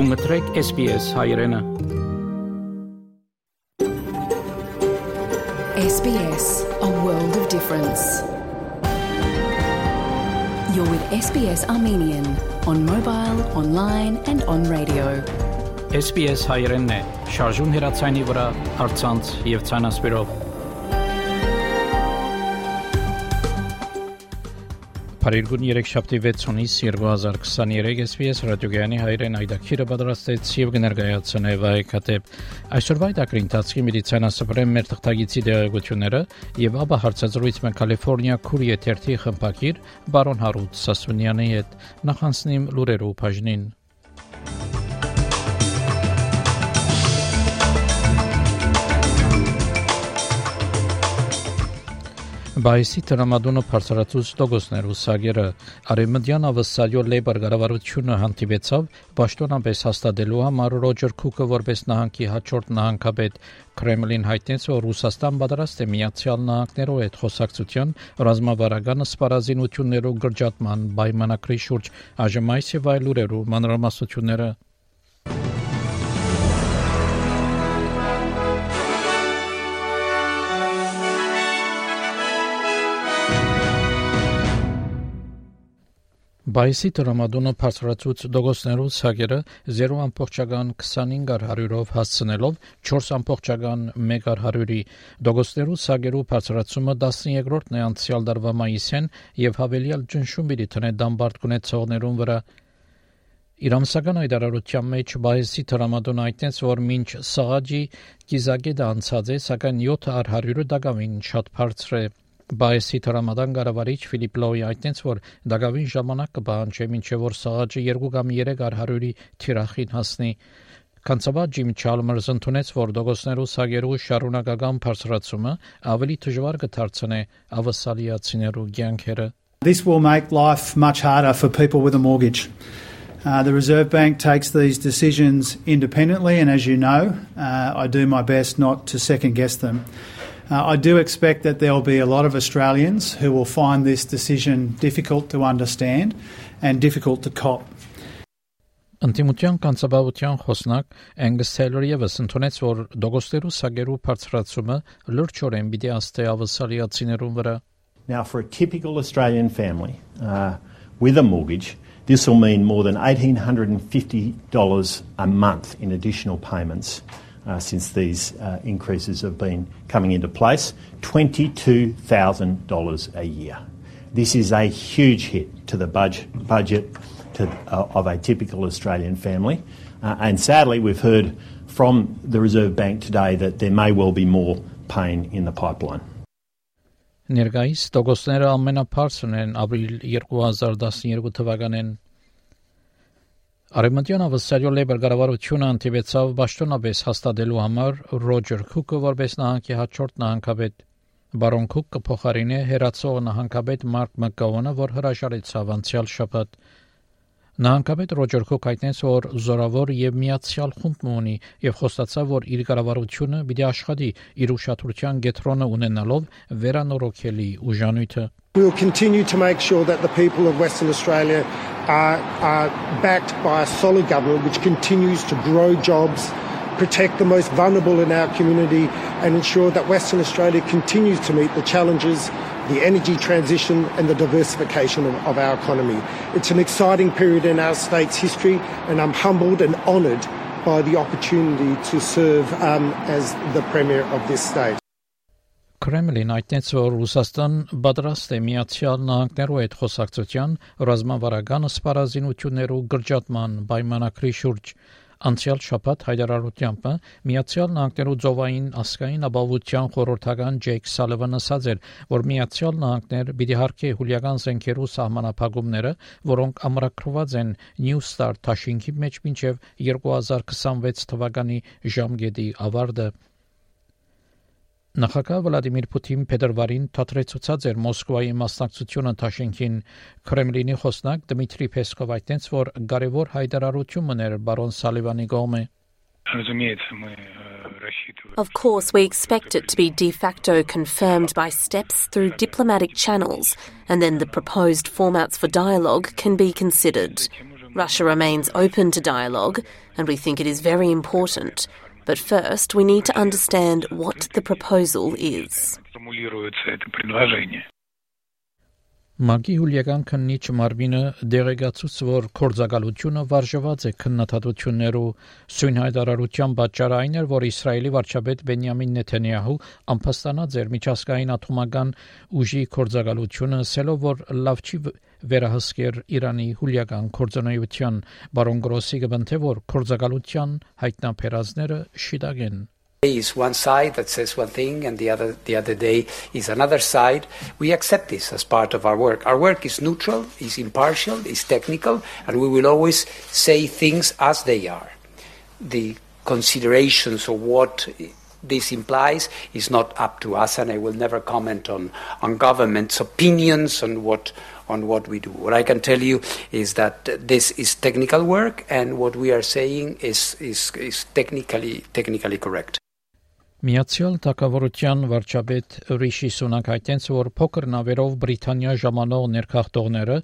Դու մտրեք SPS հայրենը։ SBS, a world of difference. You're with SBS Armenian on mobile, online and on radio. SPS հայրենն է։ Շարժուն հեռացանի վրա, հարցանց եւ ցանասպիրով։ Փարիգուն 3 շաբթի 6-ից 2023 SPS ռադիոգյանի հայրեն այդակիրը պատրաստեց եւ կներկայացնե վայքատեպ այսօրվա այդակրի ընթացքի մեդիցինասպրեմ մեր թղթագիտի դերակցությունները եւ ապա հարցազրույց մեն Կալիֆոռնիա քուրի եթերթի խմբակիր բարոն Հարութ Սասունյանի հետ նախանցնիմ լուրերով բաժնին Բայսի տրամադոնը բարձրացուց տոգոսներու սագերը արեմդյան ավսալյո լեյբար գարավարությունը հանդիպեցավ ճշտոնապես հաստատելու համար Ռոջեր Քուկը որպես նահանգի հաջորդ նահանգապետ Կրեմլին հայտնեց որ Ռուսաստան պատրաստ է միացյալ նահանգներով հետ խոսակցության ռազմավարական սպառազինություններով գրջատման պայմանակրի շուրջ այժմ այս եւ այլ ուրերու մանրամասնությունները Բայսի տրամադոնը բարձրացուց դոգոսներու ցագերը 0.25 հարյուրով հասցնելով 4.1 հարյուրի դոգոսներու ցագերու բարձրացումը 13-րդն է անցյալ դարվա մայիսեն եւ հավելյալ ճնշում պիտի տնե դամբարդ գունեցողներուն վրա Իրամսական այդարարության մեջ բայսի տրամադոնը այդտենց որ մինչ սաղաջի կիզագեդը անցած է սակայն 7 100-ը դակամին շատ բարձր է Բայեսի տրամադան գարավարիչ Ֆիլիպ Լոյի այդտենց որ դակավին ժամանակ կբանջե մինչև որ սաղաջը 2 կամ 3 արհարյուրի թիրախին հասնի Կանցաբա Ջիմ Չալմերս ընդունեց, որ դոգոսներու սագերու շարունակական բարձրացումը ավելի դժվար կդարձնե ավասալիացիներու կյանքերը This will make life much harder for people with a mortgage. Uh, the Reserve Bank takes these decisions independently, and as you know, uh, I do my best not to second guess them. Uh, I do expect that there will be a lot of Australians who will find this decision difficult to understand and difficult to cop. Անտիմության կանցաբավության խոսնակ Angus Taylor եւս ընդունեց, որ դոգոստերու սագերու բարձրացումը լրջորեն պիտի աստե ավասալիացիներուն վրա. Now for a typical Australian family uh, with a mortgage, this will mean more than $1,850 a month in additional payments. uh, since these uh, increases have been coming into place $22,000 a year. This is a huge hit to the budget, budget to, uh, of a typical Australian family. Uh, and sadly, we've heard from the Reserve Bank today that there may well be more pain in the pipeline. Ներկայիս տոկոսները ամենաբարձրն են ապրիլ 2012 թվականին Արեմտյան ավսարյո լեբեր գարավարությունը անտիվեցավ ճշտոնապես հաստատելու համար Ռոջեր Քուկը որպես նահանգի հաջորդ նահանգապետ Բարոն Քուկը փոխարինե հերացող նահանգապետ Մարկ Մակգաոնը, որ հրաժարեցավ անցյալ շաբաթ Նահանգապետ Ռոջեր Քուք հայտնեց, որ զորավոր եւ միացյալ խումբ ունի եւ խոստացավ, որ իր կառավարությունը պիտի աշխատի իր ուշադրության գետրոնը ունենալով վերանորոգելի ուժանույթը We will continue to make sure that the people of Western Australia are, are backed by a solid government which continues to grow jobs, protect the most vulnerable in our community, and ensure that Western Australia continues to meet the challenges, the energy transition, and the diversification of, of our economy. It's an exciting period in our state's history, and I'm humbled and honoured by the opportunity to serve um, as the Premier of this state. Կրեմլին այդտենց որ Ռուսաստան պատրաստ է միացյալ նահանգներու հետ խոսակցության ռազմավարական սպառազինություններու գրջատման պայմանակրի շուրջ անցյալ շաբաթ հայտարարությամբ միացյալ նահանգներու ծովային ասկային ապահովության խորհրդական Ջեյք Սալվանը ասաց էր, որ միացյալ նահանգներ պիտի հարկե հուլիական զենքերու սահմանափակումները, որոնք ամրագրված են New Star Թաշինքի մեջ մինչև 2026 թվականի ժամկետի ավարտը Նախագահ Վլադիմիր Պուտին փետրվարին թատրեցուցած էր Մոսկվայի մասնակցությունը Թաշինքին Կրեմլինի խոսնակ Դմիտրի Պեսկով այդտենց որ կարևոր հայտարարություն մներ բարոն Սալիվանի կողմը Of course, we expect it to be de facto confirmed by steps through diplomatic channels, and then the proposed formats for dialogue can be considered. Russia remains open to dialogue, and we think it is very important. But first, we need to understand what the proposal is. Մագի հուլիական քննիչ Մարվինը դեղեկացուց, որ կորցակալությունը վարժված է քննադատություններու սույն հայտարարության պատճառը այն էր, որ Իսրայելի վարչապետ Բենյամին Նեթանյահու ամփոստանած էր միջազգային աթոմական ուժի կորցակալությունը, ասելով, որ լավ չի վերահսկեր Իրանի հուլիական կորցանայության բարոն Գրոսի գտնթե որ կորցակալության հայտնաբերածները շիդագեն is one side that says one thing and the other the other day is another side we accept this as part of our work our work is neutral is impartial is technical and we will always say things as they are the considerations of what this implies is not up to us and I will never comment on on government's opinions on what on what we do. What I can tell you is that this is technical work, and what we are saying is is, is technically technically correct. Միացյալ Թագավորության վարչապետ Ռիշի Սունակ հայտնեց, որ փոքր նավերով Բրիտանիա ժամանող ներքախտողները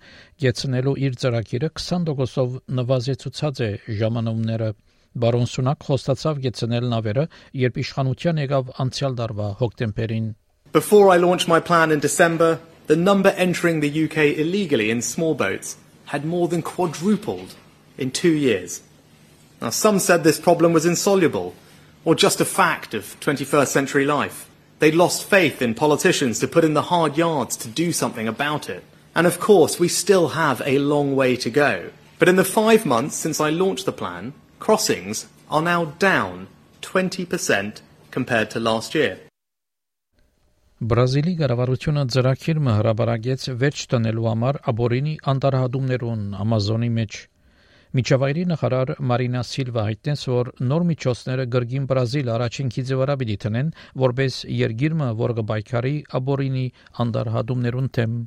գեցնելու իր ծրագիրը 20%-ով նվազեցուցած է ժամանումները։ Բարոն Սունակ խոստացավ գեցնել նավերը, երբ իշխանության եկավ անցյալ տարվա հոկտեմբերին։ Before I launched my plan in December, the number entering the UK illegally in small boats had more than quadrupled in 2 years. Now some said this problem was insoluble or just a fact of 21st century life. They lost faith in politicians to put in the hard yards to do something about it. And of course, we still have a long way to go. But in the five months since I launched the plan, crossings are now down 20% compared to last year. Բրազիլի կառավարությունը ծրագիր հրաբարագեց վերջ տնելու համար աբորինի անտարհադումներուն Ամազոնի մեջ Միջավայրի նախարար Մարինա Սիլվա հայտնեց, որ նոր միջոցները գրգին Բրազիլ առաջին քիզը վրա պիտի տնեն, որպես երգիրը, որ կբայքարի աբորինի անդարհադումներուն թեմ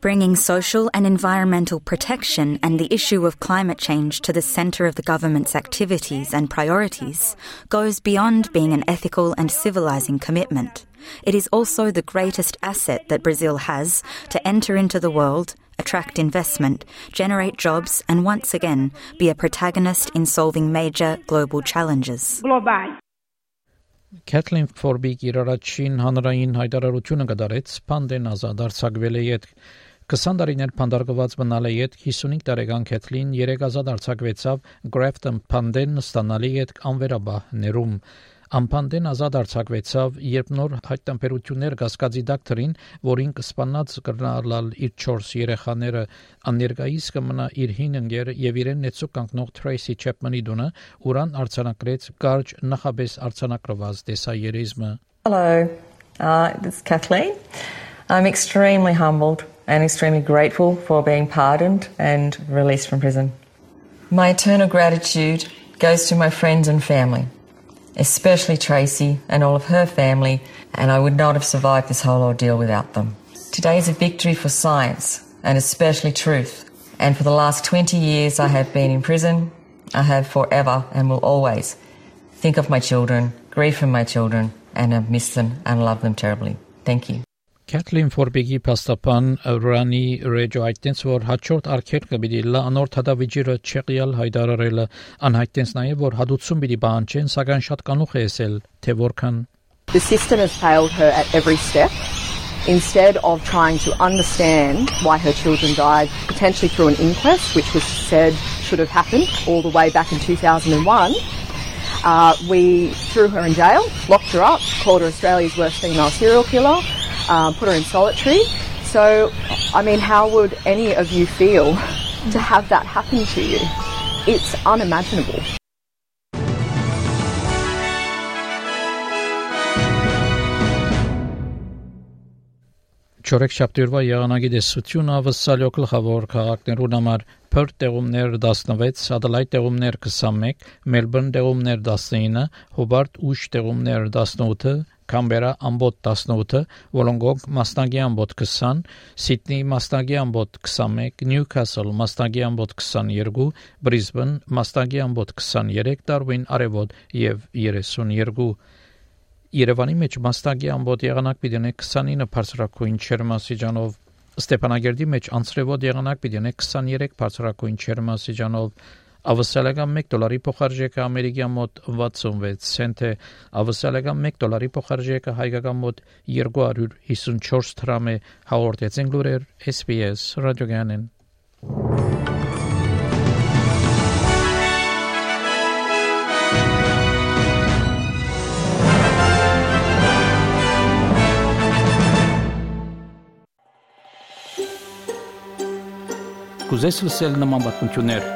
Bringing social and environmental protection and the issue of climate change to the centre of the government's activities and priorities goes beyond being an ethical and civilising commitment. It is also the greatest asset that Brazil has to enter into the world attract investment, generate jobs, and once again be a protagonist in solving major global challenges. Kathleen Forbig իր առաջին հանրային հայտարարությունը կդարեց. Պանդեն ազատ արձակվել է իդ 20 տարիներ փանդարգված մնալ է իդ 55 տարեկան Kathleen երեք ազատ արձակվեցավ. Grafton Panden ստանալի իդ անվերաբահ ներում Ամփանդեն ազատ արձակվեցավ, երբ նոր հայտնաբերություններ կասկածի դակտրին, որին կսպանած կրնալալ իր 4 երեխաները աներգայիս կմնա իր հին ընկեր եւ իրեն նեցու կանգնող Tracy Chapman-ի դունը, ուրան արձանագրեց կարճ նախաբես արձանագրված տեսաերիզմը։ Hello. Uh, this is Kathleen. I'm extremely humbled and extremely grateful for being pardoned and released from prison. My eternal gratitude goes to my friends and family especially Tracy and all of her family, and I would not have survived this whole ordeal without them. Today is a victory for science and especially truth. And for the last 20 years I have been in prison, I have forever and will always think of my children, grieve for my children, and have missed them and love them terribly. Thank you. Kathleen Forbegi փաստաբան Ռանի Ռեջո այդտենց որ հաջորդ արկելքը պիտի լա անոր թադավիճիրը չեղյալ հայտարարելը անհայտենց նաև որ հադուցում պիտի բանջեն սակայն շատ կանուխ է ասել թե որքան The system has failed her at every step instead of trying to understand why her children died potentially through an inquest which was said should have happened all the way back in 2001 uh, we threw her in jail, locked her up, called her Australia's worst female serial killer, um, put her in solitary. So, I mean, how would any of you feel to have that happen to you? It's unimaginable. Չորեք շաբթիորվա եղանակի դեսությունը ավսալյո գլխավոր քաղաքներուն համար Perth տեղումներ 16, Adelaide տեղումներ 21, Melbourne տեղումներ 19, Hobart ուշ տեղումներ 18, Կամբերա ամբոտ 18, Վոլոնգոկ մասնագի ամբոտ 20, Սիդնի մասնագի ամբոտ 21, Նյուքասլ մասնագի ամբոտ 22, Բրիզբեն մասնագի ամբոտ 23, Դարվին արևոտ եւ 32 Երևանի մեջ մասնագի ամբոտ եղանակ պիտի 29 բարձրակույն չերմասիջանով Ստեփանագերդի մեջ անցրևոտ եղանակ պիտի 23 բարձրակույն չերմասիջանով Ավսալական 1 դոլարի փոխարժեքը ամերիկյան մոտ 66 سنت է, ավսալական 1 դոլարի փոխարժեքը հայկական մոտ 254 դրամ է, հաղորդեցին լուրեր SPS ռադիոգանեն։ Կուզես լսել նման բանություններ